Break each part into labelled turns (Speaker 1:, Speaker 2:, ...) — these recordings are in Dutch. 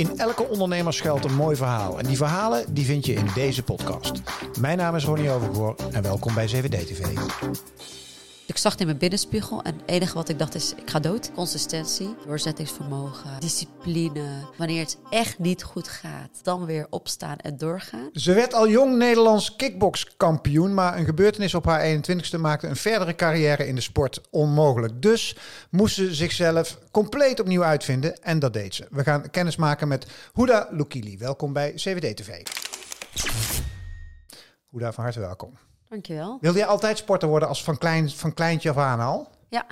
Speaker 1: In elke ondernemer schuilt een mooi verhaal. En die verhalen die vind je in deze podcast. Mijn naam is Ronnie Overgoor en welkom bij CVD TV.
Speaker 2: Ik zag het in mijn binnenspiegel en het enige wat ik dacht is, ik ga dood. Consistentie, doorzettingsvermogen, discipline. Wanneer het echt niet goed gaat, dan weer opstaan en doorgaan.
Speaker 1: Ze werd al jong Nederlands kickbokskampioen, maar een gebeurtenis op haar 21ste maakte een verdere carrière in de sport onmogelijk. Dus moest ze zichzelf compleet opnieuw uitvinden en dat deed ze. We gaan kennis maken met Huda Lukili. Welkom bij CVD TV. Huda, van harte welkom.
Speaker 2: Dankjewel.
Speaker 1: Wilde jij altijd sporter worden als van, klein, van kleintje af aan al?
Speaker 2: Ja,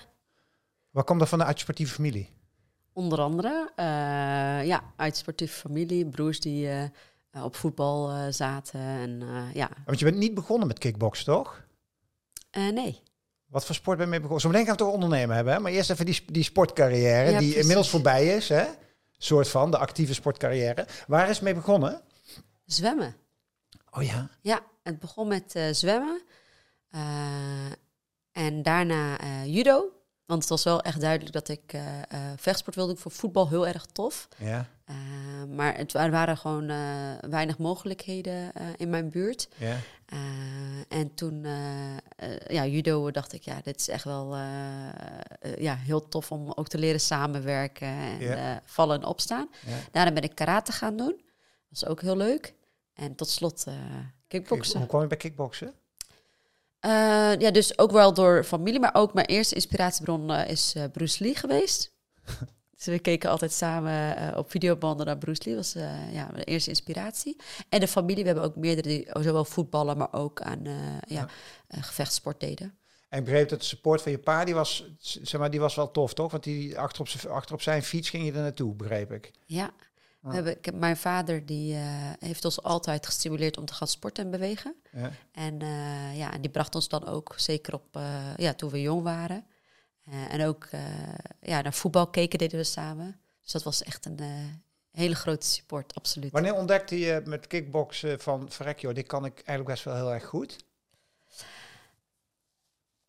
Speaker 1: Waar kwam dat van de uit je sportieve familie?
Speaker 2: onder andere eh, ja, uit sportieve familie, broers die eh, op voetbal eh, zaten. En ja,
Speaker 1: Want je bent niet begonnen met kickboksen, toch?
Speaker 2: Nee.
Speaker 1: Wat voor sport ben je mee begonnen? Zo meteen gaan we toch ondernemen hebben, hè? Maar eerst even die, die sportcarrière,
Speaker 2: Ja,
Speaker 1: die
Speaker 2: precies.
Speaker 1: inmiddels voorbij is, hè? Soort van, de actieve sportcarrière. Waar is mee begonnen?
Speaker 2: Zwemmen.
Speaker 1: Oh ja.
Speaker 2: Ja, het begon met eh, zwemmen. Eh, en daarna eh, judo. Want het was wel echt duidelijk dat ik vechtsport wilde. Ik vond voetbal heel erg tof.
Speaker 1: Ja,
Speaker 2: maar het, er waren gewoon weinig mogelijkheden in mijn buurt.
Speaker 1: ja.
Speaker 2: En toen, ja, judo dacht ik, ja, dit is echt wel ja, heel tof om ook te leren samenwerken en
Speaker 1: Ja.
Speaker 2: vallen en opstaan.
Speaker 1: ja.
Speaker 2: Daarna ben ik karate gaan doen. Dat was ook heel leuk. En tot slot kickboksen.
Speaker 1: Hoe kwam je bij kickboksen?
Speaker 2: Eh, ja, dus ook wel door familie, maar ook mijn eerste inspiratiebron eh, is eh, Bruce Lee geweest. dus we keken altijd samen op videobanden naar Bruce Lee. was ja, mijn eerste inspiratie. En de familie, we hebben ook meerdere die zowel voetballen, maar ook aan ja,
Speaker 1: Ja.
Speaker 2: gevechtssport deden.
Speaker 1: En ik begreep dat de support van je pa, die was, zeg maar, die was wel tof, toch? Want die achter op, zijn- achter op zijn fiets ging je er naartoe, begreep ik.
Speaker 2: Ja. We hebben, ik heb, mijn vader die, eh, heeft ons altijd gestimuleerd om te gaan sporten en bewegen.
Speaker 1: Ja.
Speaker 2: En, eh, ja, en die bracht ons dan ook, zeker op, eh, ja, toen we jong waren. En ook ja, naar voetbal keken deden we samen. Dus dat was echt een hele grote support, absoluut.
Speaker 1: Wanneer ontdekte je met kickboksen van, verrek joh, dit kan ik eigenlijk best wel heel erg goed?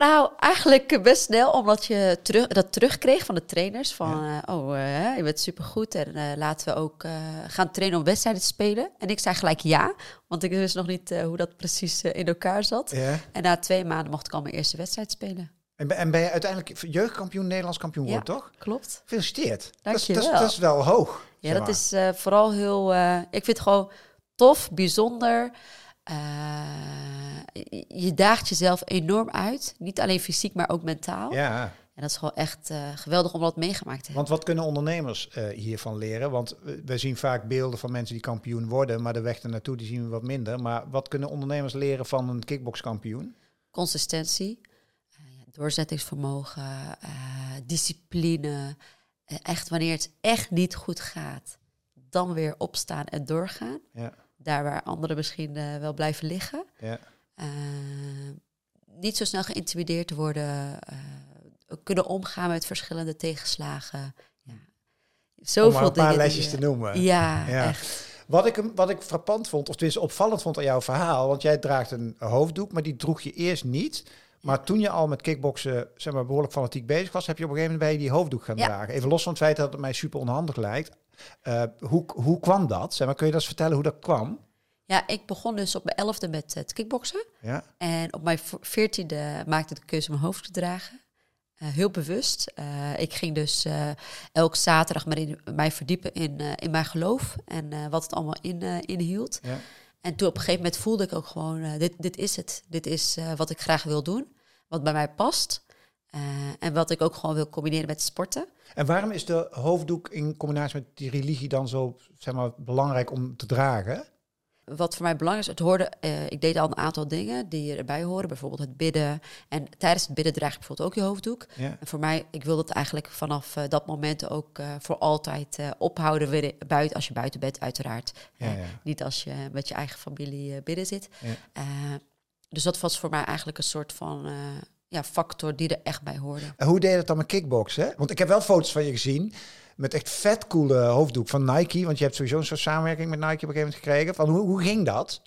Speaker 2: Nou, eigenlijk best snel, omdat je terug, dat terugkreeg van de trainers. Van, eh, oh, eh, je bent supergoed en eh, laten we ook gaan trainen om wedstrijden te spelen. En ik zei gelijk ja, want ik wist nog niet hoe dat precies in elkaar zat.
Speaker 1: Ja.
Speaker 2: En na twee maanden mocht ik al mijn eerste wedstrijd spelen.
Speaker 1: En, ben- en ben je uiteindelijk jeugdkampioen, Nederlands kampioen
Speaker 2: Ja.
Speaker 1: toch?
Speaker 2: Klopt.
Speaker 1: Gefeliciteerd.
Speaker 2: Dank
Speaker 1: dat, is-
Speaker 2: je
Speaker 1: dat,
Speaker 2: wel.
Speaker 1: dat is wel hoog.
Speaker 2: Ja, dat
Speaker 1: maar.
Speaker 2: is vooral heel. ik vind het gewoon tof, bijzonder. Eh, je- daagt jezelf enorm uit. Niet alleen fysiek, maar ook mentaal.
Speaker 1: Ja,
Speaker 2: En dat is gewoon echt eh, geweldig om dat meegemaakt te hebben.
Speaker 1: want wat kunnen ondernemers eh, hiervan leren? Want we, zien vaak beelden van mensen die kampioen worden, maar de weg er naartoe die zien we wat minder. Maar wat kunnen ondernemers leren van een kickbokskampioen?
Speaker 2: Consistentie, ja, doorzettingsvermogen, discipline. Echt wanneer het echt niet goed gaat, dan weer opstaan en doorgaan.
Speaker 1: Ja,
Speaker 2: Daar waar anderen misschien eh, wel blijven liggen.
Speaker 1: ja.
Speaker 2: Eh, niet zo snel geïntimideerd worden. eh, kunnen omgaan met verschillende tegenslagen. Ja.
Speaker 1: Om
Speaker 2: Zoveel
Speaker 1: maar een paar lesjes
Speaker 2: je-
Speaker 1: te noemen.
Speaker 2: Ja,
Speaker 1: Ja.
Speaker 2: echt.
Speaker 1: Wat ik, hem- wat ik frappant vond, of tenminste opvallend vond aan jouw verhaal, want jij draagt een hoofddoek, maar die droeg je eerst niet. Maar toen je al met kickboksen zeg maar, behoorlijk fanatiek bezig was, heb je op een gegeven moment bij je die hoofddoek gaan
Speaker 2: Ja.
Speaker 1: dragen. Even los van het feit dat het mij super onhandig lijkt. Eh, hoe, hoe kwam dat? Zeg maar, kun je dat eens vertellen hoe dat kwam?
Speaker 2: Ja, ik begon dus op mijn elfde met het kickboksen.
Speaker 1: Ja,
Speaker 2: En op mijn veertiende maakte ik de keuze om mijn hoofd te dragen. Eh, heel bewust. Eh, ik ging dus eh elk zaterdag maar in, mij verdiepen in, in mijn geloof en wat het allemaal in, inhield.
Speaker 1: ja.
Speaker 2: En toen op een gegeven moment voelde ik ook gewoon, eh, dit, dit is het. Dit is eh, wat ik graag wil doen, wat bij mij past. Eh, en wat ik ook gewoon wil combineren met sporten.
Speaker 1: En waarom is de hoofddoek in combinatie met die religie dan zo zeg maar, belangrijk om te dragen?
Speaker 2: Wat voor mij belangrijk is, het hoorde, eh, ik deed al een aantal dingen die erbij horen. Bijvoorbeeld het bidden. En tijdens het bidden draag je bijvoorbeeld ook je hoofddoek.
Speaker 1: Ja.
Speaker 2: En voor mij, ik wilde het eigenlijk vanaf eh, dat moment ook eh, voor altijd ophouden. Weer buiten, als je buiten bent, uiteraard.
Speaker 1: Ja, ja.
Speaker 2: Niet als je met je eigen familie binnen zit. Dus dat was voor mij eigenlijk een soort van ja, factor die er echt bij hoorde.
Speaker 1: En hoe deed je dat dan met kickboksen? Want ik heb wel foto's van je gezien met echt vet coole hoofddoek van Nike. Want je hebt sowieso een soort samenwerking met Nike op een gegeven moment gekregen. Van hoe, hoe ging dat?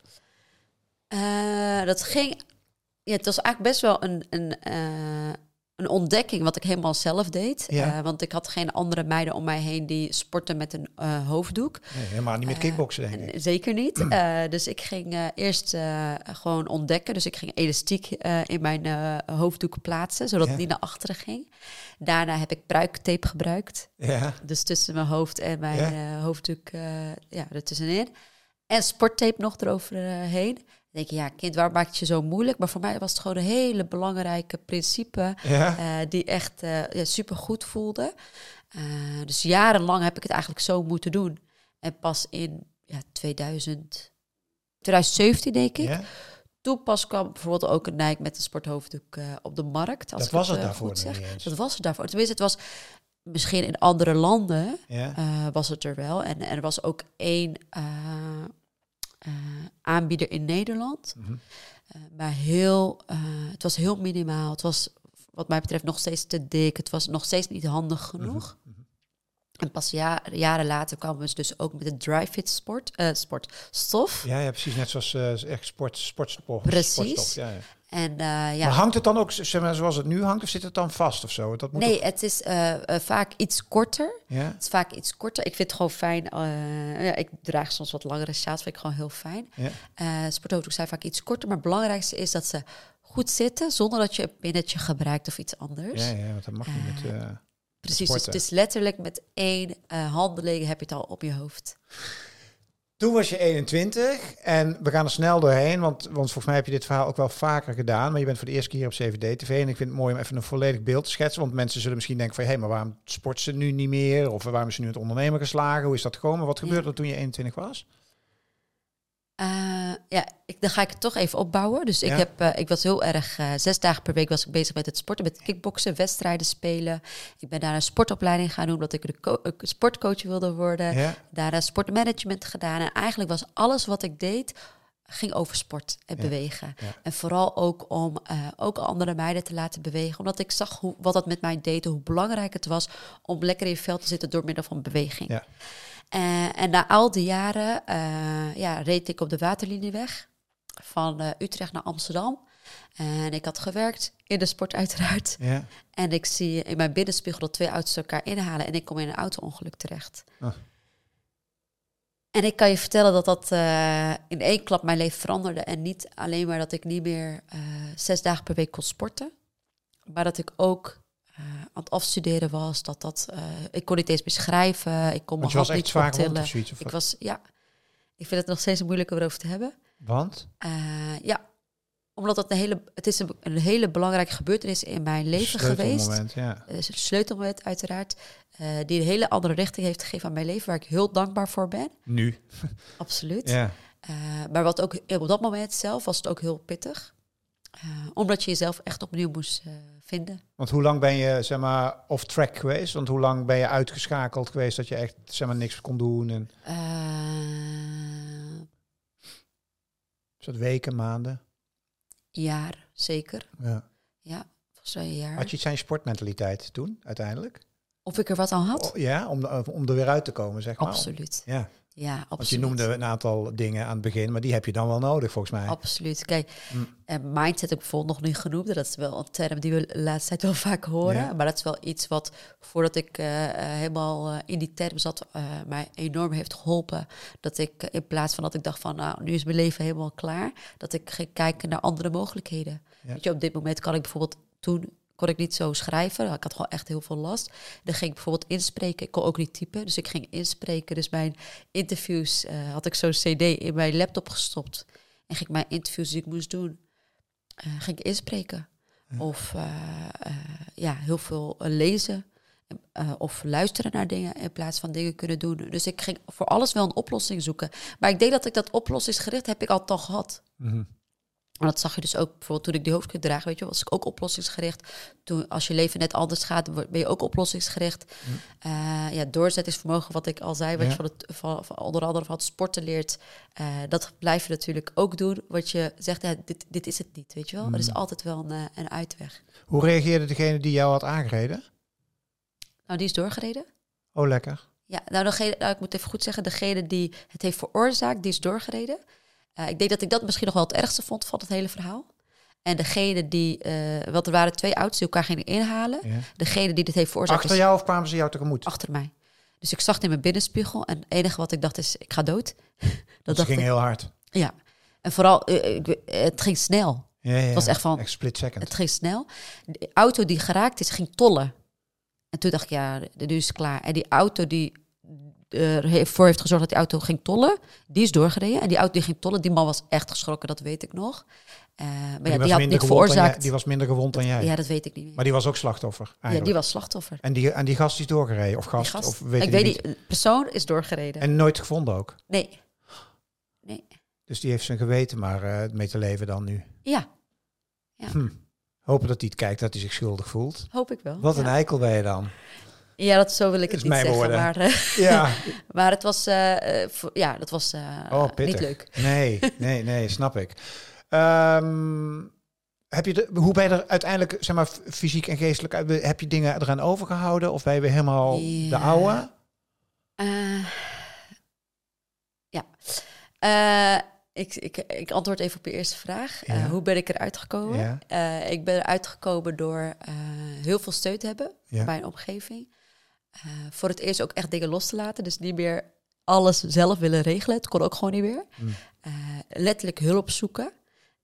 Speaker 2: Eh, dat ging. Ja, het was eigenlijk best wel een, een, eh, een ontdekking wat ik helemaal zelf deed.
Speaker 1: Ja.
Speaker 2: Eh, want ik had geen andere meiden om mij heen die sporten met een eh, hoofddoek.
Speaker 1: Nee, helemaal niet met kickboksen, denk ik.
Speaker 2: En Zeker niet. Eh, dus ik ging eh, eerst eh, gewoon ontdekken. Dus ik ging elastiek eh, in mijn eh, hoofddoek plaatsen, zodat
Speaker 1: Ja.
Speaker 2: die naar achteren ging. Daarna heb ik pruiktape gebruikt.
Speaker 1: Ja.
Speaker 2: Dus tussen mijn hoofd en mijn eh, hoofddoek ja, ertussenin. En sporttape nog eroverheen. Dan denk je, ja, kind, waar maak je zo moeilijk? Maar voor mij was het gewoon een hele belangrijke principe...
Speaker 1: Ja.
Speaker 2: eh, die echt uh, ja, super goed voelde. Uh, dus jarenlang heb ik het eigenlijk zo moeten doen. En pas in ja, 2000, 2017, denk ik.
Speaker 1: Ja.
Speaker 2: Toen pas kwam bijvoorbeeld ook een Nike met een sporthoofddoek op de markt. Als
Speaker 1: Dat was
Speaker 2: het,
Speaker 1: daarvoor.
Speaker 2: Dat was het daarvoor. Tenminste, het was misschien in andere landen was het er wel. En, en er was ook één uh, aanbieder in Nederland.
Speaker 1: Mhm.
Speaker 2: maar heel, uh, het was heel minimaal. Het was wat mij betreft nog steeds te dik. Het was nog steeds niet handig genoeg.
Speaker 1: Mhm.
Speaker 2: En pas ja, jaren later kwamen ze dus ook met de dry fit sport, sport stof.
Speaker 1: Ja, ja, precies. Net zoals echt sport, sportstof.
Speaker 2: Precies.
Speaker 1: Sportstof, ja, ja.
Speaker 2: En, uh, ja.
Speaker 1: Maar hangt het dan ook zeg maar, zoals het nu hangt of zit het dan vast of zo? Dat moet
Speaker 2: nee, het is uh, vaak iets korter.
Speaker 1: Ja?
Speaker 2: Het is vaak iets korter. Ik vind het gewoon fijn. ja, ik draag soms wat langere sjaals, vind ik gewoon heel fijn.
Speaker 1: Ja.
Speaker 2: Sportauto's zijn vaak iets korter, maar het belangrijkste is dat ze goed zitten zonder dat je een pinnetje gebruikt of iets anders.
Speaker 1: Ja, ja want dat mag niet met...
Speaker 2: Precies, dus het is letterlijk met één handeling heb je het al op je hoofd.
Speaker 1: Toen was je 21 en we gaan er snel doorheen, want, want volgens mij heb je dit verhaal ook wel vaker gedaan. Maar je bent voor de eerste keer op CVD-TV en ik vind het mooi om even een volledig beeld te schetsen. Want mensen zullen misschien denken van, hé, hey, maar waarom sport ze nu niet meer? Of waarom is ze nu het ondernemer geslagen? Hoe is dat gekomen? Wat gebeurde er toen je 21 was?
Speaker 2: Uh, ja, ik, dan ga ik het toch even opbouwen. Dus ik, ja. heb, uh, ik was heel erg, uh, zes dagen per week was ik bezig met het sporten, met kickboksen, wedstrijden spelen. Ik ben daar een sportopleiding gaan doen, omdat ik de sportcoach wilde worden.
Speaker 1: Ja.
Speaker 2: Daar een sportmanagement gedaan. En eigenlijk was alles wat ik deed, ging over sport en ja. bewegen. En vooral ook om ook andere meiden te laten bewegen. Omdat ik zag hoe, wat dat met mij deed, hoe belangrijk het was om lekker in je vel te zitten door middel van beweging.
Speaker 1: Ja.
Speaker 2: Uh, en na al die jaren uh, ja, reed ik op de waterlinieweg van uh, Utrecht naar Amsterdam. En ik had gewerkt in de sport uiteraard.
Speaker 1: Ja.
Speaker 2: En ik zie in mijn binnenspiegel dat twee auto's elkaar inhalen en ik kom in een auto-ongeluk terecht.
Speaker 1: Oh.
Speaker 2: En ik kan je vertellen dat dat uh, in één klap mijn leven veranderde. En niet alleen maar dat ik niet meer zes dagen per week kon sporten. Maar dat ik ook uh, aan het afstuderen was. Dat dat, uh, ik kon niet eens meer schrijven. Ik kon
Speaker 1: was
Speaker 2: hand niet
Speaker 1: of zoiets? Of
Speaker 2: Ik
Speaker 1: wat?
Speaker 2: was, ja. Ik vind het nog steeds moeilijk om erover te hebben.
Speaker 1: Want?
Speaker 2: Uh, ja, omdat het een hele, het is een, een hele belangrijke gebeurtenis in mijn leven geweest.
Speaker 1: Sleutelmoment, ja.
Speaker 2: Uh, een sleutelmoment uiteraard. Die een hele andere richting heeft gegeven aan mijn leven, waar ik heel dankbaar voor ben.
Speaker 1: Nu.
Speaker 2: Absoluut.
Speaker 1: Ja.
Speaker 2: Maar wat ook op dat moment zelf was het ook heel pittig. Omdat je jezelf echt opnieuw moest vinden.
Speaker 1: Want hoe lang ben je zeg maar off track geweest? Want hoe lang ben je uitgeschakeld geweest dat je echt zeg maar niks kon doen? En...
Speaker 2: Uh,
Speaker 1: Is dat weken, maanden?
Speaker 2: Jaar, zeker.
Speaker 1: Ja.
Speaker 2: Ja, volgens mij een jaar.
Speaker 1: Had je je sportmentaliteit toen, uiteindelijk?
Speaker 2: Of ik er wat aan had?
Speaker 1: Oh, ja, om, om er weer uit te komen, zeg maar.
Speaker 2: Absoluut.
Speaker 1: Ja.
Speaker 2: Ja, absoluut.
Speaker 1: Want je noemde een aantal dingen aan het begin, maar die heb je dan wel nodig, volgens mij.
Speaker 2: Absoluut. Kijk,
Speaker 1: Mm.
Speaker 2: en mindset heb ik bijvoorbeeld nog niet genoemd. Dat is wel een term die we de laatste tijd wel vaak horen.
Speaker 1: Ja.
Speaker 2: Maar dat is wel iets wat, voordat ik uh, helemaal uh, in die term zat, uh, mij enorm heeft geholpen. Dat ik in plaats van dat ik dacht van, nou, nu is mijn leven helemaal klaar. Dat ik ging kijken naar andere mogelijkheden.
Speaker 1: Ja.
Speaker 2: Weet je, op dit moment kan ik bijvoorbeeld toen kon ik niet zo schrijven. Ik had gewoon echt heel veel last. Dan ging ik bijvoorbeeld inspreken. Ik kon ook niet typen, dus ik ging inspreken. Dus mijn interviews uh, had ik zo'n cd in mijn laptop gestopt. En ging ik mijn interviews die ik moest doen, uh, ging ik inspreken. Ja. Of uh, ja, heel veel lezen. of luisteren naar dingen in plaats van dingen kunnen doen. Dus ik ging voor alles wel een oplossing zoeken. Maar ik denk dat ik dat oplossingsgericht heb ik al gehad.
Speaker 1: Mm -hmm.
Speaker 2: En dat zag je dus ook bijvoorbeeld toen ik die hoofdkut draag, weet je, was ik ook oplossingsgericht. Toen, als je leven net anders gaat, ben je ook oplossingsgericht. Mm. Uh, ja, doorzettingsvermogen, wat ik al zei, wat
Speaker 1: ja.
Speaker 2: je van, het, van, van onder andere van het sporten leert, uh, dat blijf je natuurlijk ook doen. Wat je zegt, ja, dit, dit is het niet, weet je wel. Er is altijd wel een, uh, een uitweg.
Speaker 1: Hoe reageerde degene die jou had aangereden?
Speaker 2: Nou, die is doorgereden.
Speaker 1: Oh, lekker.
Speaker 2: Ja, nou, degene, nou, ik moet even goed zeggen, degene die het heeft veroorzaakt, die is doorgereden. Uh, ik denk dat ik dat misschien nog wel het ergste vond van het hele verhaal. En degene die, eh want er waren twee auto's die elkaar gingen inhalen.
Speaker 1: Ja.
Speaker 2: Degene die dit heeft veroorzaakt
Speaker 1: Achter jou of kwamen ze jou tegemoet?
Speaker 2: achter mij. Dus ik zag het in mijn binnenspiegel en het enige wat ik dacht is, ik ga dood. dat
Speaker 1: ging
Speaker 2: ik.
Speaker 1: heel hard.
Speaker 2: Ja. En vooral, eh, ik- het ging snel.
Speaker 1: Ja, ja,
Speaker 2: was echt van-
Speaker 1: Echt split second.
Speaker 2: Het ging snel. De auto die geraakt is, ging tollen. En toen dacht ik, ja, nu is het klaar. En die auto die heeft- voor heeft gezorgd dat die auto ging tollen, die is doorgereden. En die auto die ging tollen, die man was echt geschrokken, dat weet ik nog. Eh, maar ja,
Speaker 1: was
Speaker 2: die had niet
Speaker 1: jij-
Speaker 2: veroorzaakt.
Speaker 1: die was minder gewond dan jij.
Speaker 2: Ja, dat weet ik niet meer.
Speaker 1: Maar die was ook slachtoffer
Speaker 2: ja,
Speaker 1: eigenlijk.
Speaker 2: die was slachtoffer.
Speaker 1: en, die, en die gast die is doorgereden? Of
Speaker 2: Die
Speaker 1: gast?
Speaker 2: gast,
Speaker 1: Of weet
Speaker 2: ik weet
Speaker 1: niet?
Speaker 2: de persoon is doorgereden.
Speaker 1: En nooit gevonden ook?
Speaker 2: Nee. Nee.
Speaker 1: Dus die heeft zijn geweten maar eh, mee te leven dan nu.
Speaker 2: Ja,
Speaker 1: Hm. Hopen dat hij het kijkt, dat hij zich schuldig voelt.
Speaker 2: hoop ik wel.
Speaker 1: Wat een
Speaker 2: ja.
Speaker 1: eikel ben je dan.
Speaker 2: Ja, dat, zo wil ik het niet zeggen.
Speaker 1: woorden.
Speaker 2: Maar, eh,
Speaker 1: Ja,
Speaker 2: maar het was, eh, eh, ja, dat was
Speaker 1: oh,
Speaker 2: niet leuk.
Speaker 1: Nee, nee, nee, snap ik. Ehm, heb je de, hoe ben je er uiteindelijk, zeg maar, fysiek en geestelijk, heb je dingen eraan overgehouden? Of ben je weer helemaal de oude?
Speaker 2: Ja. Ik, ik, ik antwoord even op je eerste vraag. Hoe ben ik eruit gekomen?
Speaker 1: Ja.
Speaker 2: Ik ben eruit gekomen door heel veel steun te hebben
Speaker 1: Ja.
Speaker 2: bij een omgeving. Eh, voor het eerst ook echt dingen los te laten. Dus niet meer alles zelf willen regelen. Het kon ook gewoon niet meer.
Speaker 1: Mm.
Speaker 2: Eh, letterlijk hulp zoeken.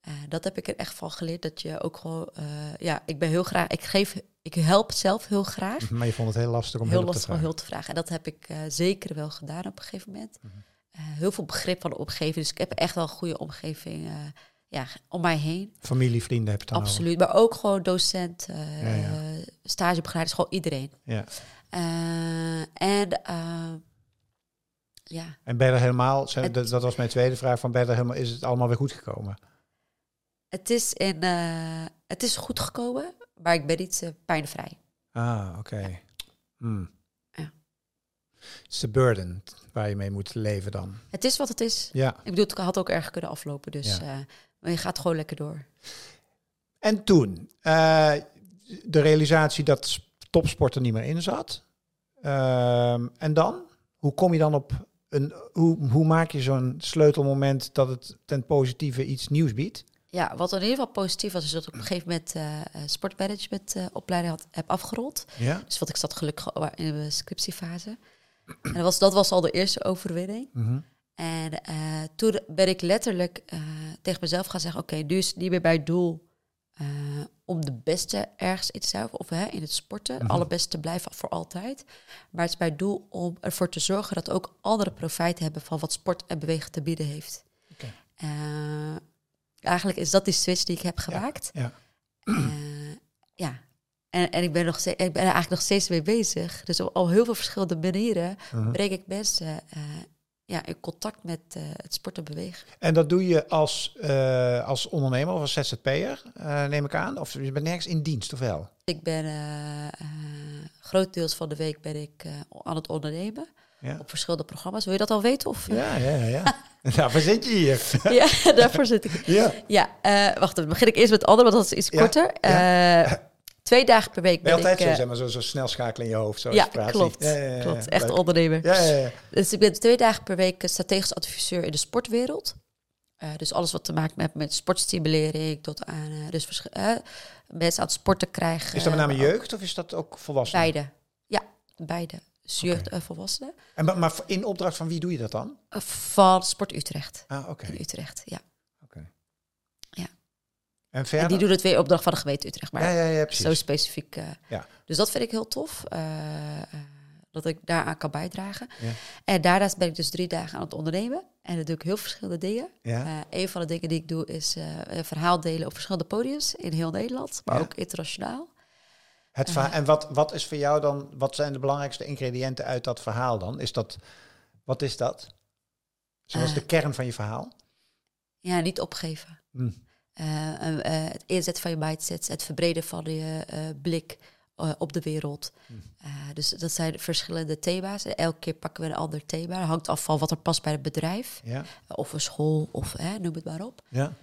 Speaker 2: Eh, dat heb ik er echt van geleerd. Dat je ook gewoon... ja, ik ben heel graag... Ik, geef, ik help zelf heel graag
Speaker 1: Maar je vond het heel lastig om
Speaker 2: heel
Speaker 1: hulp te
Speaker 2: lastig om
Speaker 1: vragen.
Speaker 2: hulp te vragen. En dat heb ik zeker wel gedaan op een gegeven moment.
Speaker 1: Mhm.
Speaker 2: Heel veel begrip van de omgeving. Dus ik heb echt wel een goede omgeving ja, om mij heen.
Speaker 1: Familie, vrienden heb je het dan
Speaker 2: Absoluut. Maar ook gewoon docent, eh
Speaker 1: Ja, ja.
Speaker 2: stagebegeleiders, gewoon iedereen.
Speaker 1: Ja.
Speaker 2: Eh, en eh, ja,
Speaker 1: En ben je er helemaal,
Speaker 2: Het-
Speaker 1: dat, dat was mijn tweede vraag, van ben je er helemaal, is het allemaal weer goed gekomen?
Speaker 2: het is, in, eh, het is goed gekomen, maar ik ben niet eh, pijnvrij.
Speaker 1: Ah, oké. Hmm.
Speaker 2: Ja.
Speaker 1: Het is de burden waar je mee moet leven dan.
Speaker 2: Het is wat het is.
Speaker 1: Ja.
Speaker 2: Ik bedoel, het had ook erg kunnen aflopen. Dus
Speaker 1: Ja.
Speaker 2: maar je gaat gewoon lekker door.
Speaker 1: En toen, de realisatie dat topsport er niet meer in zat. Ehm, en dan? Hoe kom je dan op een, hoe, hoe maak je zo'n sleutelmoment dat het ten positieve iets nieuws biedt?
Speaker 2: Ja, wat in ieder geval positief was, is dat ik op een gegeven moment eh, eh, sportmanagement eh, opleiding had, heb afgerond.
Speaker 1: Ja.
Speaker 2: Dus wat ik zat gelukkig in de scriptiefase. En dat was, dat was al de eerste overwinning.
Speaker 1: Mhm.
Speaker 2: En toen ben ik letterlijk tegen mezelf gaan zeggen: Oké, nu is het niet meer bij het doel eh, om de beste ergens in te zijn, of hè, in het sporten,
Speaker 1: Mhm.
Speaker 2: allerbeste te blijven voor altijd. Maar het is bij het doel om ervoor te zorgen dat ook anderen profijt hebben van wat sport en bewegen te bieden heeft. Eh, eigenlijk is dat die switch die ik heb gemaakt.
Speaker 1: Ja.
Speaker 2: Eh, ja. En, en ik ben, nog steeds, ik ben er eigenlijk nog steeds mee bezig. Dus op al heel veel verschillende manieren
Speaker 1: Mhm.
Speaker 2: breng ik mensen ja, in contact met eh, het sport en bewegen.
Speaker 1: En dat doe je als, eh, als ondernemer of als ZZP'er, eh neem ik aan? Of je bent nergens in dienst, of wel?
Speaker 2: Ik ben eh, grotendeels van de week ben ik aan het ondernemen
Speaker 1: Ja,
Speaker 2: op verschillende programma's. Wil je dat al weten? Of,
Speaker 1: ja, ja. ja. Daarvoor zit je hier.
Speaker 2: ja, daarvoor zit ik.
Speaker 1: Ja.
Speaker 2: Ja, wacht, dan begin ik eerst met het andere, want dat is iets
Speaker 1: Ja,
Speaker 2: korter. Twee dagen per week
Speaker 1: Ben altijd
Speaker 2: ik...
Speaker 1: zo,
Speaker 2: eh,
Speaker 1: zeg maar, zo, zo snel schakelen in je hoofd? Zo
Speaker 2: ja, klopt.
Speaker 1: Ja, ja, ja, ja.
Speaker 2: klopt. Echt
Speaker 1: Leuk.
Speaker 2: ondernemer.
Speaker 1: Ja, ja, ja.
Speaker 2: Dus ik ben twee dagen per week strategisch adviseur in de sportwereld. Eh, dus alles wat te maken heeft met sportstimulering tot aan eh, dus eh, mensen aan het sporten krijgen.
Speaker 1: Is dat met name jeugd of is dat ook volwassenen?
Speaker 2: Beide. Ja, beide. Dus jeugd en volwassenen.
Speaker 1: En, maar, in opdracht van wie doe je dat dan?
Speaker 2: Eh, van Sport Utrecht.
Speaker 1: Ah, oké.
Speaker 2: Utrecht, ja.
Speaker 1: En verder?
Speaker 2: die doen het weer opdracht van de gemeente Utrecht. Maar
Speaker 1: ja, ja,
Speaker 2: zo specifiek. eh.
Speaker 1: Ja.
Speaker 2: Dus dat vind ik heel tof. eh, eh, dat ik daaraan kan bijdragen.
Speaker 1: Ja.
Speaker 2: En daarnaast ben ik dus drie dagen aan het ondernemen. En dan doe ik heel verschillende dingen.
Speaker 1: Ja.
Speaker 2: Eh, een van de dingen die ik doe is een verhaal delen op verschillende podiums in heel Nederland, maar ook internationaal.
Speaker 1: Het en wat, wat is voor jou dan, wat zijn de belangrijkste ingrediënten uit dat verhaal dan? Is dat, wat is dat? Zoals de kern van je verhaal?
Speaker 2: Ja, niet opgeven.
Speaker 1: Hm.
Speaker 2: Eh, eh, het inzetten van je mindset, het verbreden van je eh, blik op de wereld.
Speaker 1: Hm.
Speaker 2: Eh, dus dat zijn verschillende thema's. Elke keer pakken we een ander thema. Dat hangt af van wat er past bij het bedrijf,
Speaker 1: Ja,
Speaker 2: of een school, of noem het maar op.
Speaker 1: ja.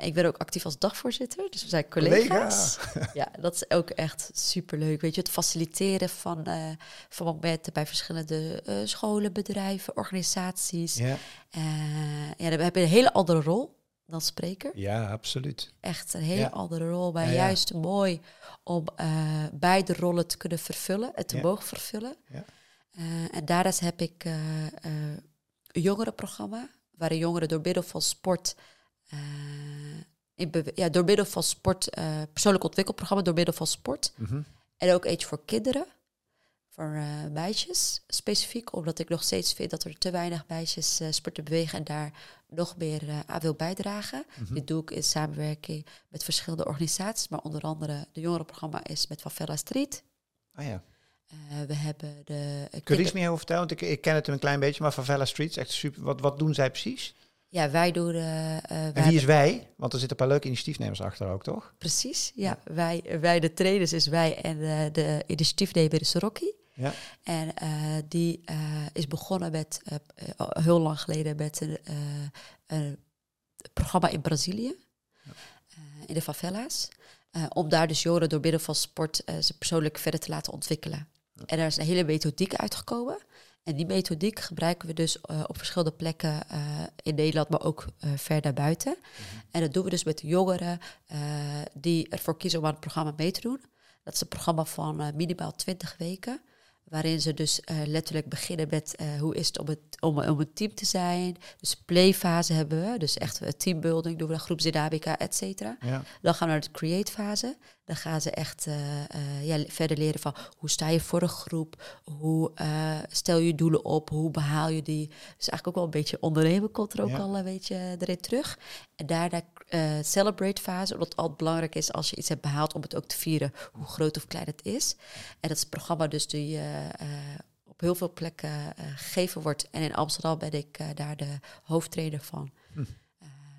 Speaker 2: Ik ben ook actief als dagvoorzitter, dus we zijn collega's. Ja, dat is ook echt superleuk. Weet je, het faciliteren van, van momenten bij verschillende scholen, bedrijven, organisaties.
Speaker 1: Ja.
Speaker 2: Ja, dan heb je een hele andere rol. Dan spreker.
Speaker 1: Ja, absoluut.
Speaker 2: Echt een hele
Speaker 1: Ja.
Speaker 2: andere rol. Maar
Speaker 1: Ja, ja.
Speaker 2: juist mooi om eh, beide rollen te kunnen vervullen en te mogen vervullen.
Speaker 1: Ja.
Speaker 2: Eh, en daarnaast heb ik eh, een jongerenprogramma, waarin jongeren door middel van sport, in ja, door middel van sport, persoonlijk ontwikkelprogramma door middel van sport.
Speaker 1: Mhm.
Speaker 2: En ook eentje voor kinderen, voor eh, meisjes specifiek, omdat ik nog steeds vind dat er te weinig meisjes eh, sporten bewegen en daar nog meer eh, aan wil bijdragen.
Speaker 1: Mhm.
Speaker 2: Dit doe ik in samenwerking met verschillende organisaties, maar onder andere de jongerenprogramma is met Favela Street.
Speaker 1: Ah ja.
Speaker 2: We hebben de...
Speaker 1: Kun je iets meer over vertellen? Want ik, ik ken het een klein beetje, maar Favela Streets, echt super. Wat, wat doen zij precies?
Speaker 2: Ja, wij doen...
Speaker 1: En wie is wij? Want er zitten een paar leuke initiatiefnemers achter ook, toch?
Speaker 2: Precies, ja. Wij, wij, de trainers is wij en de initiatiefnemer is Rocky.
Speaker 1: Ja.
Speaker 2: En eh, die eh, is begonnen met, eh, heel lang geleden, met een, een programma in Brazilië. in de favela's. om daar dus jongeren door middel van sport ze persoonlijk verder te laten ontwikkelen. En daar is een hele methodiek uitgekomen. En die methodiek gebruiken we dus op verschillende plekken in Nederland, maar ook eh, ver daarbuiten. En dat doen we dus met jongeren die ervoor kiezen om aan het programma mee te doen. Dat is een programma van minimaal 20 weken. Waarin ze dus eh, letterlijk beginnen met eh, hoe is het om, het om, om een team te zijn. Dus playfase hebben we. Dus echt eh, teambuilding doen we, groepsdynamica, et cetera.
Speaker 1: Ja.
Speaker 2: Dan gaan we naar de create fase. Dan gaan ze echt eh, eh, ja, verder leren van hoe sta je voor een groep, hoe eh, stel je doelen op, hoe behaal je die. Dus eigenlijk ook wel een beetje ondernemen komt er ook
Speaker 1: Ja.
Speaker 2: al een beetje erin terug. En daarna celebrate fase, omdat het altijd belangrijk is als je iets hebt behaald om het ook te vieren, hoe groot of klein het is. En dat is een programma dus die op heel veel plekken eh, gegeven wordt. En in Amsterdam ben ik daar de hoofdtrainer van.
Speaker 1: Hm.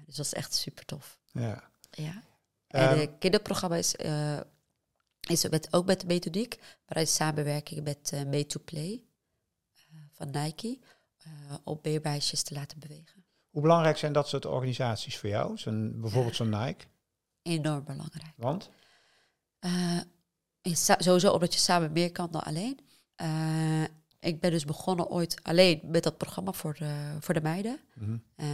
Speaker 2: Dus dat is echt super tof.
Speaker 1: ja.
Speaker 2: Ja. En
Speaker 1: Ehm,
Speaker 2: het kinderprogramma is, eh, is met, ook met de methodiek, maar in samenwerking met eh Made to Play eh, van Nike, eh, om meer meisjes te laten bewegen.
Speaker 1: Hoe belangrijk zijn dat soort organisaties voor jou? Zo'n, bijvoorbeeld zo'n Nike.
Speaker 2: Enorm belangrijk.
Speaker 1: Want?
Speaker 2: Eh, sowieso omdat je samen meer kan dan alleen. Ik ben dus begonnen ooit alleen met dat programma voor de, voor de meiden.
Speaker 1: Mhm.
Speaker 2: Eh,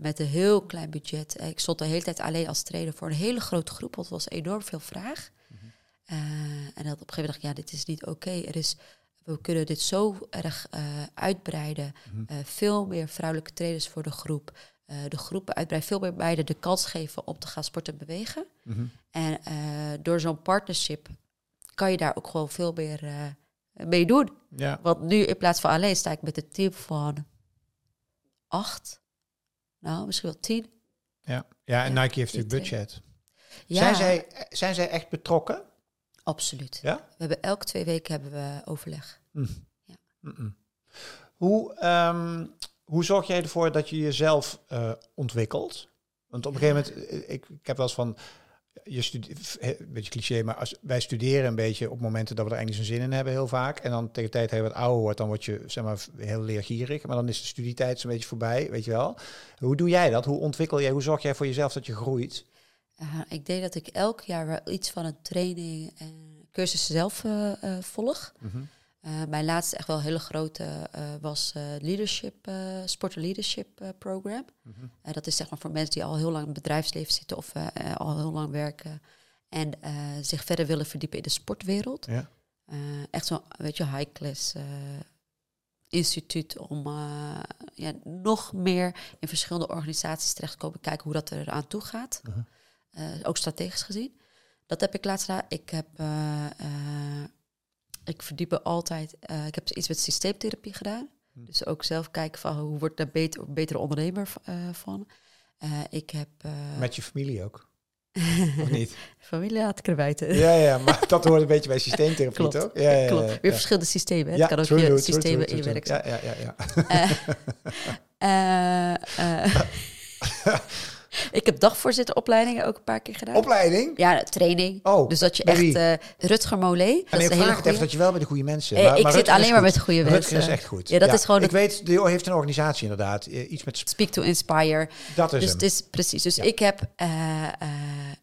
Speaker 2: met een heel klein budget. Eh, Ik stond de hele tijd alleen als trainer voor een hele grote groep, want het was enorm veel vraag. Eh, en dat op een gegeven moment dacht ik, ja, dit is niet oké. Er is, we kunnen dit zo erg uitbreiden.
Speaker 1: Mhm.
Speaker 2: Veel meer vrouwelijke trainers voor de groep. De groepen uitbreiden, veel meer meiden de kans geven om te gaan sporten en bewegen.
Speaker 1: Mhm.
Speaker 2: En door zo'n partnership kan je daar ook gewoon veel meer eh, mee doen.
Speaker 1: Ja.
Speaker 2: Want nu in plaats van alleen sta ik met een team van acht, nou misschien wel tien.
Speaker 1: Ja. ja, en
Speaker 2: Ja,
Speaker 1: Nike heeft natuurlijk budget.
Speaker 2: Ja,
Speaker 1: Zijn, zij, zijn zij echt betrokken?
Speaker 2: absoluut.
Speaker 1: Ja?
Speaker 2: We hebben elke twee weken hebben we overleg.
Speaker 1: Mm-mm. Hoe, ehm, hoe zorg jij ervoor dat je jezelf eh, ontwikkelt? Want op een gegeven moment, eh, ik, ik heb wel eens van, je studeert, een beetje cliché, maar als, wij studeren een beetje op momenten dat we er eigenlijk zo'n zin in hebben heel vaak. En dan tegen de tijd dat je wat ouder wordt, dan word je zeg maar heel leergierig. Maar dan is de studietijd zo'n beetje voorbij, weet je wel. Hoe doe jij dat? Hoe ontwikkel jij, hoe zorg jij voor jezelf dat je groeit?
Speaker 2: Uh, ik denk dat ik elk jaar wel iets van een training en cursus zelf uh, uh, volg. Uh, mijn laatste echt wel hele grote uh, was uh, leadership, sport leadership program. Mm-hmm. dat is zeg maar voor mensen die al heel lang in het bedrijfsleven zitten of al heel lang werken en zich verder willen verdiepen in de sportwereld.
Speaker 1: Ja.
Speaker 2: Echt zo'n, weet je, high class instituut om ja, nog meer in verschillende organisaties terecht te komen, kijken hoe dat er aan toe gaat.
Speaker 1: Uh-huh.
Speaker 2: ook strategisch gezien. Dat heb ik laatst gedaan. Ik heb ik verdiep me altijd. Uh, ik heb iets met systeemtherapie gedaan. Hm. Dus ook zelf kijken van hoe wordt daar beter, betere ondernemer uh, van. Uh, ik heb.
Speaker 1: met je familie ook. of niet?
Speaker 2: Familie had ik er buiten.
Speaker 1: Ja, ja, maar dat hoort een beetje bij systeemtherapie,
Speaker 2: klopt.
Speaker 1: toch? Ja, ja,
Speaker 2: klopt.
Speaker 1: Ja,
Speaker 2: Weer verschillende systemen. Hè?
Speaker 1: Ja,
Speaker 2: het kan ook je systemen
Speaker 1: true,
Speaker 2: in je
Speaker 1: true,
Speaker 2: werk
Speaker 1: Ja, ja, ja.
Speaker 2: ja. Ik heb dagvoorzitteropleidingen ook een paar keer gedaan.
Speaker 1: Opleiding?
Speaker 2: Ja, training.
Speaker 1: Oh,
Speaker 2: dus dat je echt... Uh, Rutger Molé.
Speaker 1: En ik vraag het even dat je wel met de goede mensen...
Speaker 2: Uh, maar, ik maar zit alleen maar met de goede mensen.
Speaker 1: Rutger is echt goed.
Speaker 2: Ja, dat ja, is gewoon...
Speaker 1: Ik weet, die heeft een organisatie inderdaad. Iets met...
Speaker 2: Speak to Inspire.
Speaker 1: Dat is
Speaker 2: dus
Speaker 1: hem.
Speaker 2: Het is precies. Dus ja. ik heb... Uh,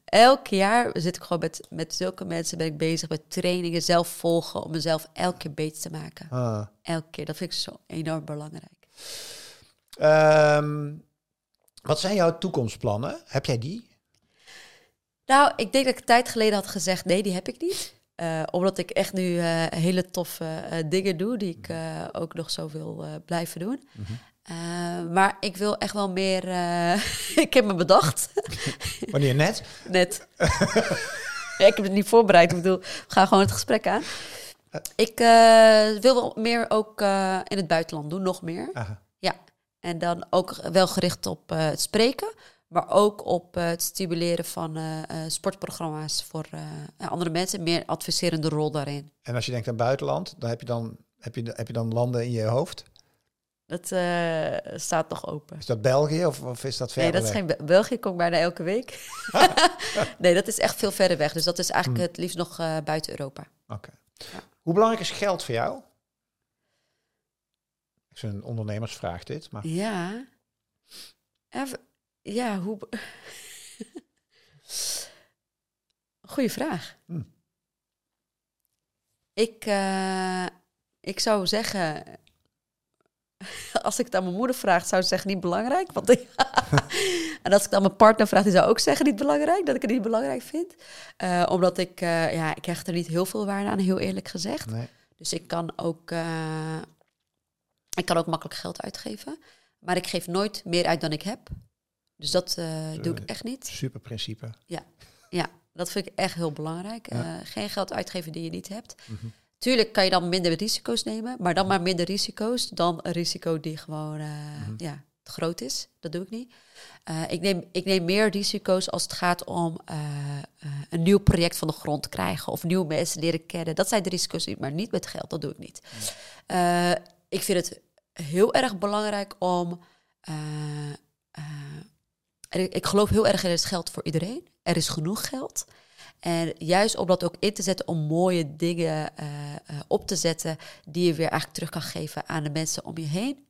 Speaker 2: elk jaar zit ik gewoon met, met zulke mensen ben ik bezig met trainingen zelf volgen om mezelf elke keer beter te maken.
Speaker 1: Ah.
Speaker 2: Elke keer. Dat vind ik zo enorm belangrijk.
Speaker 1: Um, Wat zijn jouw toekomstplannen? Heb jij die?
Speaker 2: Nou, ik denk dat ik een tijd geleden had gezegd, nee, die heb ik niet. Uh, omdat ik echt nu uh, hele toffe uh, dingen doe, die ik ook nog zo wil blijven doen. Mm -hmm. maar ik wil echt wel meer. ik heb me bedacht.
Speaker 1: Wanneer net?
Speaker 2: Net. ja, ik heb het niet voorbereid. Ik bedoel, we gaan gewoon het gesprek aan. Ik wil wel meer ook in het buitenland doen, nog meer. Aha. En dan ook wel gericht op het spreken. Maar ook op het stimuleren van uh, sportprogramma's voor uh, andere mensen. Meer adviserende rol daarin.
Speaker 1: En als je denkt aan buitenland, dan heb je dan, heb je, heb je dan landen in je hoofd?
Speaker 2: Dat staat nog open.
Speaker 1: Is dat België of, of is dat verder
Speaker 2: Nee, dat is geen België, kom bijna elke week. nee, dat is echt veel verder weg. Dus dat is eigenlijk hmm. het liefst nog buiten Europa.
Speaker 1: Oké. Ja. Hoe belangrijk is geld voor jou? Ik is een ondernemersvraag dit. Maar...
Speaker 2: Ja. Even, ja, hoe. Goeie vraag. Hm. Ik, uh, ik zou zeggen, als ik het aan mijn moeder vraag, zou ze zeggen niet belangrijk. Want ik, en als ik het aan mijn partner vraag, die zou ook zeggen niet belangrijk, dat ik het niet belangrijk vind. Uh, omdat ik, uh, ja, ik krijg er niet heel veel waarde aan, heel eerlijk gezegd. Nee. Dus ik kan ook, ik kan ook makkelijk geld uitgeven. Maar ik geef nooit meer uit dan ik heb. Dus dat uh, doe ik echt niet.
Speaker 1: Super principe.
Speaker 2: Ja, ja dat vind ik echt heel belangrijk. Uh, geen geld uitgeven die je niet hebt. Mm Tuurlijk kan je dan minder risico's nemen, maar dan maar minder risico's dan een risico die gewoon uh, mm ja, te groot is. Dat doe ik niet. ik, neem, ik neem meer risico's als het gaat om een nieuw project van de grond krijgen of nieuwe mensen leren kennen. Dat zijn de risico's, maar niet met geld. Dat doe ik niet. Ik vind het heel erg belangrijk om ik geloof heel erg in het geld voor iedereen. Er is genoeg geld. En juist om dat ook in te zetten om mooie dingen uh, uh, op te zetten die je weer eigenlijk terug kan geven aan de mensen om je heen.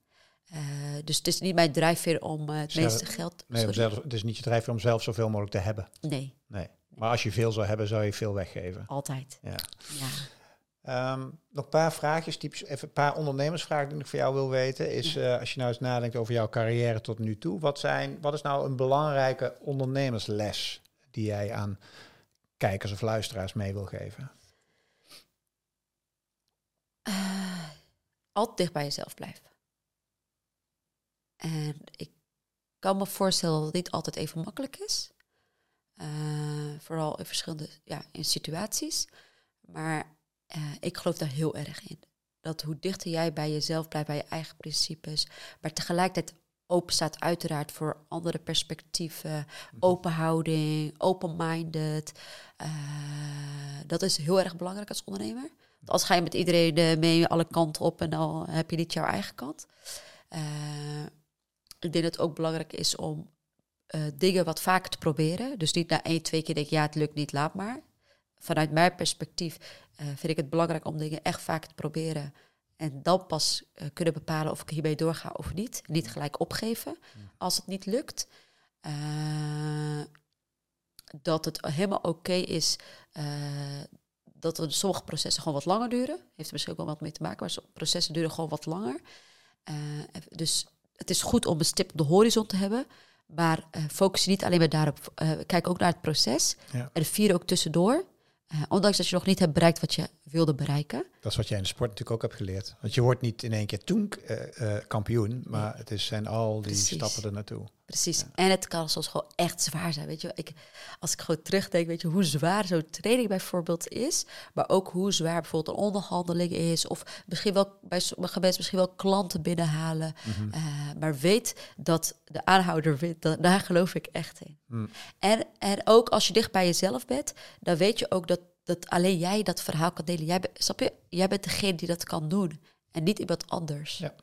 Speaker 2: Uh, dus het is niet mijn drijfveer om het meeste geld.
Speaker 1: Nee, zelf, het is niet je drijfveer om zelf zoveel mogelijk te hebben.
Speaker 2: Nee.
Speaker 1: nee. Maar als je veel zou hebben, zou je veel weggeven.
Speaker 2: Altijd.
Speaker 1: Ja. ja. Um, nog een paar vraagjes, typisch, even een paar ondernemersvragen die ik voor jou wil weten. Is uh, als je nou eens nadenkt over jouw carrière tot nu toe, wat, zijn, wat is nou een belangrijke ondernemersles die jij aan kijkers of luisteraars mee wil geven?
Speaker 2: Uh, altijd dicht bij jezelf blijven. En ik kan me voorstellen dat het niet altijd even makkelijk is. Uh, vooral in verschillende ja, in situaties. Maar uh, ik geloof daar heel erg in. Dat hoe dichter jij bij jezelf blijft, bij je eigen principes, maar tegelijkertijd open staat uiteraard voor andere perspectieven, mhm. open houding, open-minded. Uh, dat is heel erg belangrijk als ondernemer. Want als ga je met iedereen uh, mee alle kanten op en dan heb je niet jouw eigen kant. Uh, ik denk dat het ook belangrijk is om dingen wat vaker te proberen. Dus niet na één, twee keer denk je, ja, het lukt niet, laat maar. Vanuit mijn perspectief uh, vind ik het belangrijk om dingen echt vaak te proberen. En dan pas uh, kunnen bepalen of ik hiermee doorga of niet. Niet gelijk opgeven als het niet lukt. Uh, dat het helemaal oké is dat er sommige processen gewoon wat langer duren. Heeft er misschien ook wel wat mee te maken, maar processen duren gewoon wat langer. dus het is goed om een stip op de horizon te hebben. Maar focus je niet alleen maar daarop. kijk ook naar het proces. Ja. En vier ook tussendoor. Uh, ondanks dat je nog niet hebt bereikt wat je wilde bereiken.
Speaker 1: Dat is wat jij in de sport natuurlijk ook hebt geleerd. Want je wordt niet in één keer toen uh, kampioen, maar het is, zijn al die stappen er naartoe.
Speaker 2: Precies. En het kan soms gewoon echt zwaar zijn. Weet je, ik, als ik gewoon terugdenk, weet je hoe zwaar zo'n training bijvoorbeeld is. Maar ook hoe zwaar bijvoorbeeld een onderhandeling is. Of misschien wel bij sommige mensen misschien wel klanten binnenhalen. Mm maar weet dat de aanhouder wint. Daar geloof ik echt in. Mm. En, en ook als je dicht bij jezelf bent, dan weet je ook dat, dat alleen jij dat verhaal kan delen. Jij, snap je? Jij bent degene die dat kan doen. En niet iemand anders.
Speaker 1: Ja.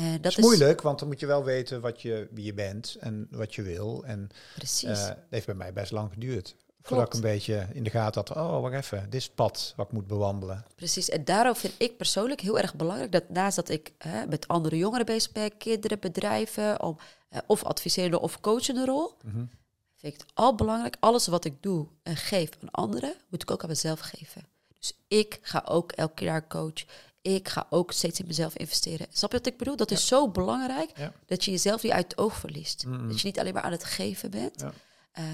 Speaker 1: En dat, is moeilijk, want dan moet je wel weten wat je, wie je bent en wat je wil. En
Speaker 2: Precies. Uh,
Speaker 1: het heeft bij mij best lang geduurd. Voordat ik een beetje in de gaten had, oh, wacht even, dit is het pad wat ik moet bewandelen.
Speaker 2: Precies, en daarom vind ik persoonlijk heel erg belangrijk dat naast dat ik hè, met andere jongeren bezig ben, kinderen, bedrijven, om, uh, of adviserende of coachende rol, mm vind ik het al belangrijk, alles wat ik doe en geef aan anderen, moet ik ook aan mezelf geven. Dus ik ga ook elke keer naar coach. Ik ga ook steeds in mezelf investeren. Snap je wat ik bedoel? Dat is zo belangrijk
Speaker 1: Ja.
Speaker 2: dat je jezelf niet uit het oog verliest. Dat je niet alleen maar aan het geven bent.
Speaker 1: Ja.
Speaker 2: Eh,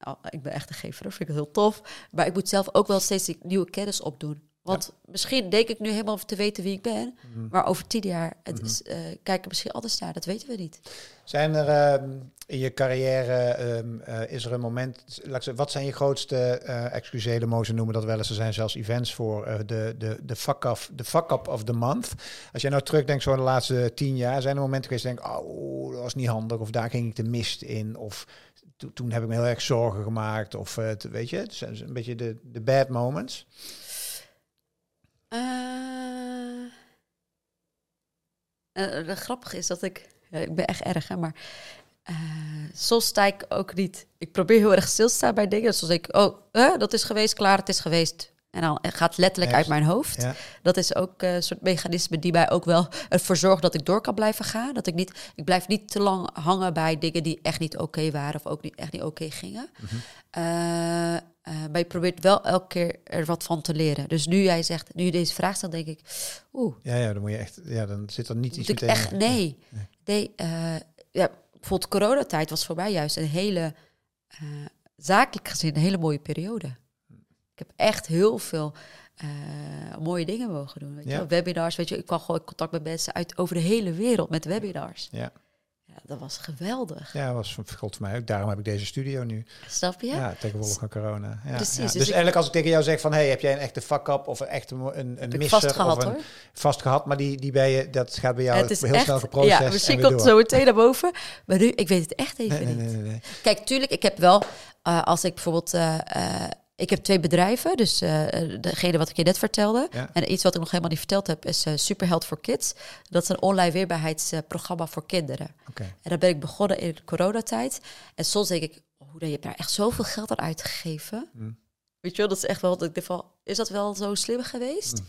Speaker 2: oh, ik ben echt een gever, hoor. vind ik heel tof. Maar ik moet zelf ook wel steeds die nieuwe kennis opdoen. Want misschien denk ik nu helemaal te weten wie ik ben.
Speaker 1: Mhm.
Speaker 2: Maar over tien jaar het is, eh, kijken misschien anders naar. Dat weten we niet.
Speaker 1: Zijn er ehm, in je carrière, ehm, eh, is er een moment, zeggen, wat zijn je grootste, eh excusele mozen noemen dat wel eens, er zijn zelfs events voor de, de, de, fuck off, de fuck up of the month. Als jij nou terugdenkt zo de laatste tien jaar, zijn er momenten geweest dat je denkt, oh, dat was niet handig, of daar ging ik de mist in, of to- toen heb ik me heel erg zorgen gemaakt, of weet je, het zijn een beetje de, de bad moments.
Speaker 2: Eh eh, het grappige is dat ik... ja, ik ben echt erg, hè, maar... eh, soms sta ik ook niet... Ik probeer heel erg stil te staan bij dingen. Denk ik, oh, eh, dat is geweest, klaar, het is geweest. En dan gaat het letterlijk uit mijn hoofd.
Speaker 1: Ja.
Speaker 2: Dat is ook eh, een soort mechanisme die mij ook wel ervoor zorgt dat ik door kan blijven gaan. Dat ik niet, ik blijf niet te lang hangen bij dingen die echt niet oké waren of ook niet, echt niet oké gingen. Eh, eh, maar je probeert wel elke keer er wat van te leren. Dus nu jij zegt, nu je deze vraag stelt, denk ik, oeh,
Speaker 1: Ja, ja, dan moet je echt, ja, dan zit er niet iets
Speaker 2: ik
Speaker 1: meteen.
Speaker 2: echt, nee. nee eh, ja, bijvoorbeeld coronatijd was voor mij juist een hele, eh, zakelijk gezien, een hele mooie periode. Ik heb echt heel veel eh, mooie dingen mogen doen. Weet
Speaker 1: Ja.
Speaker 2: Webinars, weet je, ik kwam gewoon in contact met mensen uit over de hele wereld met webinars.
Speaker 1: Ja.
Speaker 2: Dat was geweldig.
Speaker 1: Ja, was van God voor mij ook. Daarom heb ik deze studio nu.
Speaker 2: Snap je?
Speaker 1: Ja, tegenwoordig van corona. Ja,
Speaker 2: Precies,
Speaker 1: ja.
Speaker 2: dus
Speaker 1: Dus, eigenlijk als ik tegen jou zeg van... hey, heb jij een echte fuck-up of een echte een, een misser
Speaker 2: vast gehad
Speaker 1: of een
Speaker 2: hoor.
Speaker 1: vast gehad, maar die, die ben je, dat gaat bij jou
Speaker 2: het is
Speaker 1: heel
Speaker 2: echt,
Speaker 1: snel geprocesid
Speaker 2: ja,
Speaker 1: en
Speaker 2: misschien komt het zo meteen naar boven. Maar nu, ik weet het echt even
Speaker 1: Nee, nee,
Speaker 2: niet.
Speaker 1: nee, nee, nee.
Speaker 2: Kijk, tuurlijk, ik heb wel, eh, als ik bijvoorbeeld, eh, eh, ik heb twee bedrijven, dus eh, degene wat ik je net vertelde.
Speaker 1: Ja.
Speaker 2: En iets wat ik nog helemaal niet verteld heb, is eh Superheld voor Kids. Dat is een online weerbaarheidsprogramma voor kinderen. En daar ben ik begonnen in de coronatijd. En soms denk ik, hoe je hebt daar echt zoveel geld aan uitgegeven.
Speaker 1: Mm.
Speaker 2: Weet je wel, dat is echt wel, dat ik denk van, is dat wel zo slim geweest?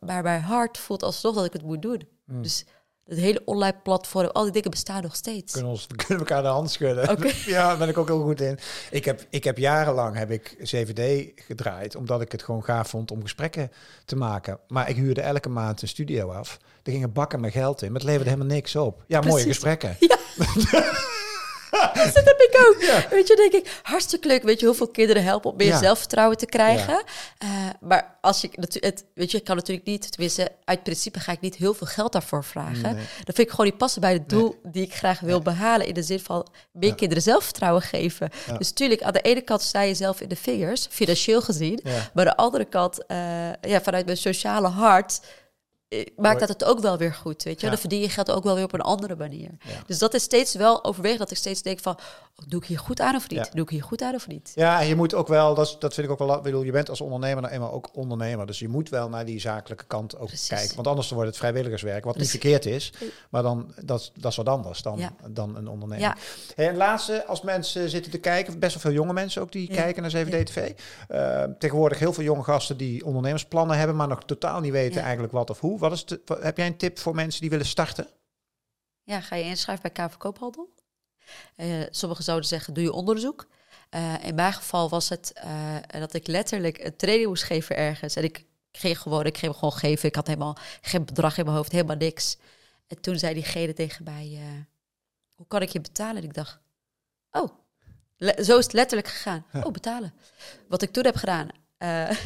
Speaker 2: Maar mijn hart voelt alsnog dat ik het moet doen.
Speaker 1: Mm.
Speaker 2: Dus het hele online platform, al die dingen bestaan nog steeds.
Speaker 1: Kunnen, ons, we kunnen elkaar de hand schudden. Ja, daar ben ik ook heel goed in. Ik heb, ik heb jarenlang heb ik CVD gedraaid, omdat ik het gewoon gaaf vond om gesprekken te maken. Maar ik huurde elke maand een studio af. Er gingen bakken met geld in, maar het leverde helemaal niks op. Ja, mooie gesprekken.
Speaker 2: dat heb ik ook. Weet je, denk ik, hartstikke leuk. Weet je, hoeveel kinderen helpen om meer
Speaker 1: Ja.
Speaker 2: zelfvertrouwen te krijgen. Eh, maar als je, natu- het, weet je, ik kan natuurlijk niet, tenminste, uit principe ga ik niet heel veel geld daarvoor vragen.
Speaker 1: Nee.
Speaker 2: Dat vind ik gewoon niet passen bij het doel die ik graag wil behalen. In de zin van meer kinderen zelfvertrouwen geven. Dus natuurlijk, aan de ene kant sta je zelf in de vingers, financieel gezien. Maar aan de andere kant, eh, ja, vanuit mijn sociale hart, maakt dat het ook wel weer goed. Weet je,
Speaker 1: Ja.
Speaker 2: dan verdien je geld ook wel weer op een andere manier.
Speaker 1: Ja.
Speaker 2: Dus dat is steeds wel overwegen dat ik steeds denk van, oh, doe ik hier goed aan of niet?
Speaker 1: Ja.
Speaker 2: Doe ik hier goed aan of niet?
Speaker 1: Ja, en je moet ook wel, dat, is- dat vind ik ook wel, ik bedoel, je bent als ondernemer nou eenmaal ook ondernemer. Dus je moet wel naar die zakelijke kant ook
Speaker 2: Precies.
Speaker 1: kijken. Want anders wordt het vrijwilligerswerk, wat
Speaker 2: Precies.
Speaker 1: niet verkeerd is. Maar dan, dat, is- dat is wat anders dan, dan een ondernemer. Hey, en laatste, als mensen zitten te kijken, best wel veel jonge mensen ook die kijken naar 7D-TV. Eh, tegenwoordig heel veel jonge gasten die ondernemersplannen hebben, maar nog totaal niet weten eigenlijk wat of hoe. Wat is de, wat- heb jij een tip voor mensen die willen starten?
Speaker 2: Ja, ga je inschrijven bij KV Koophandel. Eh, sommigen zouden zeggen, doe je onderzoek. Eh, in mijn geval was het eh, dat ik letterlijk een training moest geven ergens. En ik ging gewoon, ik ging gewoon geven. Ik had helemaal geen bedrag in mijn hoofd, helemaal niks. En toen zei diegene tegen mij, hoe kan ik je betalen? En ik dacht, oh, zo is het letterlijk gegaan. Oh, betalen. Wat ik toen heb gedaan...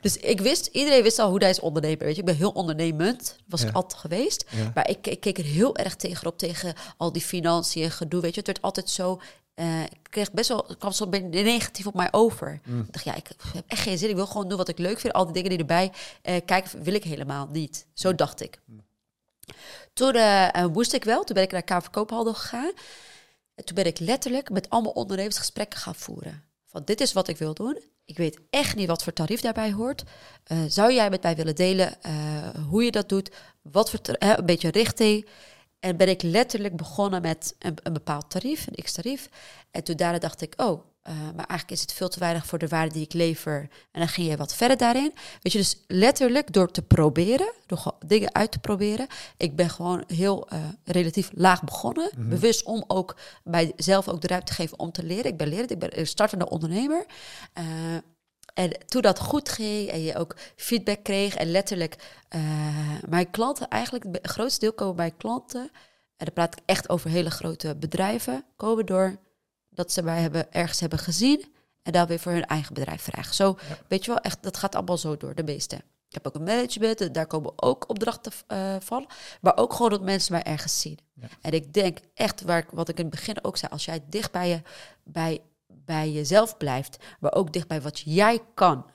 Speaker 2: dus ik wist, iedereen wist al hoe hij is ondernemer. Weet je, ik ben heel ondernemend, was
Speaker 1: Ja.
Speaker 2: ik altijd geweest.
Speaker 1: Ja.
Speaker 2: Maar ik, ik keek er heel erg tegenop, tegen al die financiën en gedoe. Weet je, het werd altijd zo. eh, ik kreeg best wel, kwam zo negatief op mij over.
Speaker 1: Mm.
Speaker 2: Ik dacht, ja, ik heb echt geen zin. Ik wil gewoon doen wat ik leuk vind. Al die dingen die erbij eh, kijken, wil ik helemaal niet. Zo dacht ik. Toen eh, eh, moest ik wel. Toen ben ik naar KV Koophandel gegaan. En toen ben ik letterlijk met allemaal ondernemers gesprekken gaan voeren. Van dit is wat ik wil doen. Ik weet echt niet wat voor tarief daarbij hoort. Eh, zou jij met mij willen delen eh, hoe je dat doet? Wat voor een beetje richting. En ben ik letterlijk begonnen met een, een bepaald tarief, een x-tarief. En toen daarna dacht ik, oh, eh, maar eigenlijk is het veel te weinig voor de waarde die ik lever. En dan ging je wat verder daarin. Weet je, dus letterlijk door te proberen, door dingen uit te proberen. Ik ben gewoon heel eh, relatief laag begonnen. Bewust om ook mijzelf ook de ruimte te geven om te leren. Ik ben lerend, ik ben een startende ondernemer. Eh, En toen dat goed ging en je ook feedback kreeg en letterlijk mijn klanten, eigenlijk het grootste deel komen bij klanten, en dan praat ik echt over hele grote bedrijven, komen door dat ze mij hebben, ergens hebben gezien en dan weer voor hun eigen bedrijf vragen. Zo, weet je wel, echt, dat gaat allemaal zo door, de meeste. Ik heb ook een management, daar komen ook opdrachten uh, van. Maar ook gewoon dat mensen mij ergens zien. En ik denk echt, waar, wat ik in het begin ook zei, als jij dicht bij, je, bij, bij jezelf blijft, maar ook dicht bij wat jij kan.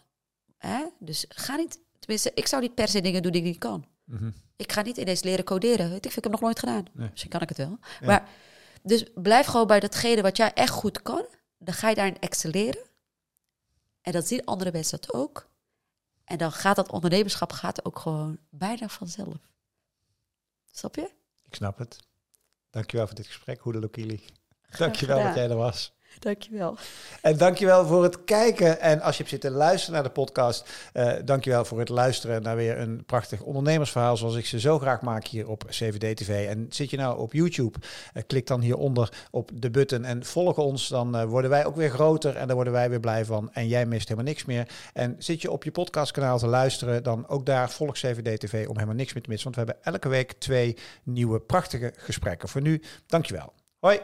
Speaker 2: Hè? Dus ga niet, tenminste, ik zou niet per se dingen doen die ik niet kan. Mhm. Ik ga niet ineens leren coderen. Weet ik, ik heb nog nooit gedaan. Misschien kan ik het wel. Maar dus blijf gewoon bij datgene wat jij echt goed kan. Dan ga je daarin excelleren. En dat zien andere mensen dat ook. En dan gaat dat ondernemerschap gaat ook gewoon bijna vanzelf. Snap je?
Speaker 1: Ik snap het. Dankjewel voor dit gesprek, Hoede Lokili. Dankjewel dat jij er was.
Speaker 2: Dankjewel.
Speaker 1: En dankjewel voor het kijken. En als je hebt zitten luisteren naar de podcast, uh, dankjewel voor het luisteren naar weer een prachtig ondernemersverhaal zoals ik ze zo graag maak hier op CVD TV. En zit je nou op YouTube, uh, klik dan hieronder op de button en volg ons. Dan uh, worden wij ook weer groter en daar worden wij weer blij van. En jij mist helemaal niks meer. En zit je op je podcastkanaal te luisteren, dan ook daar volg CVD TV om helemaal niks meer te missen. Want we hebben elke week twee nieuwe prachtige gesprekken. Voor nu, dankjewel. はい。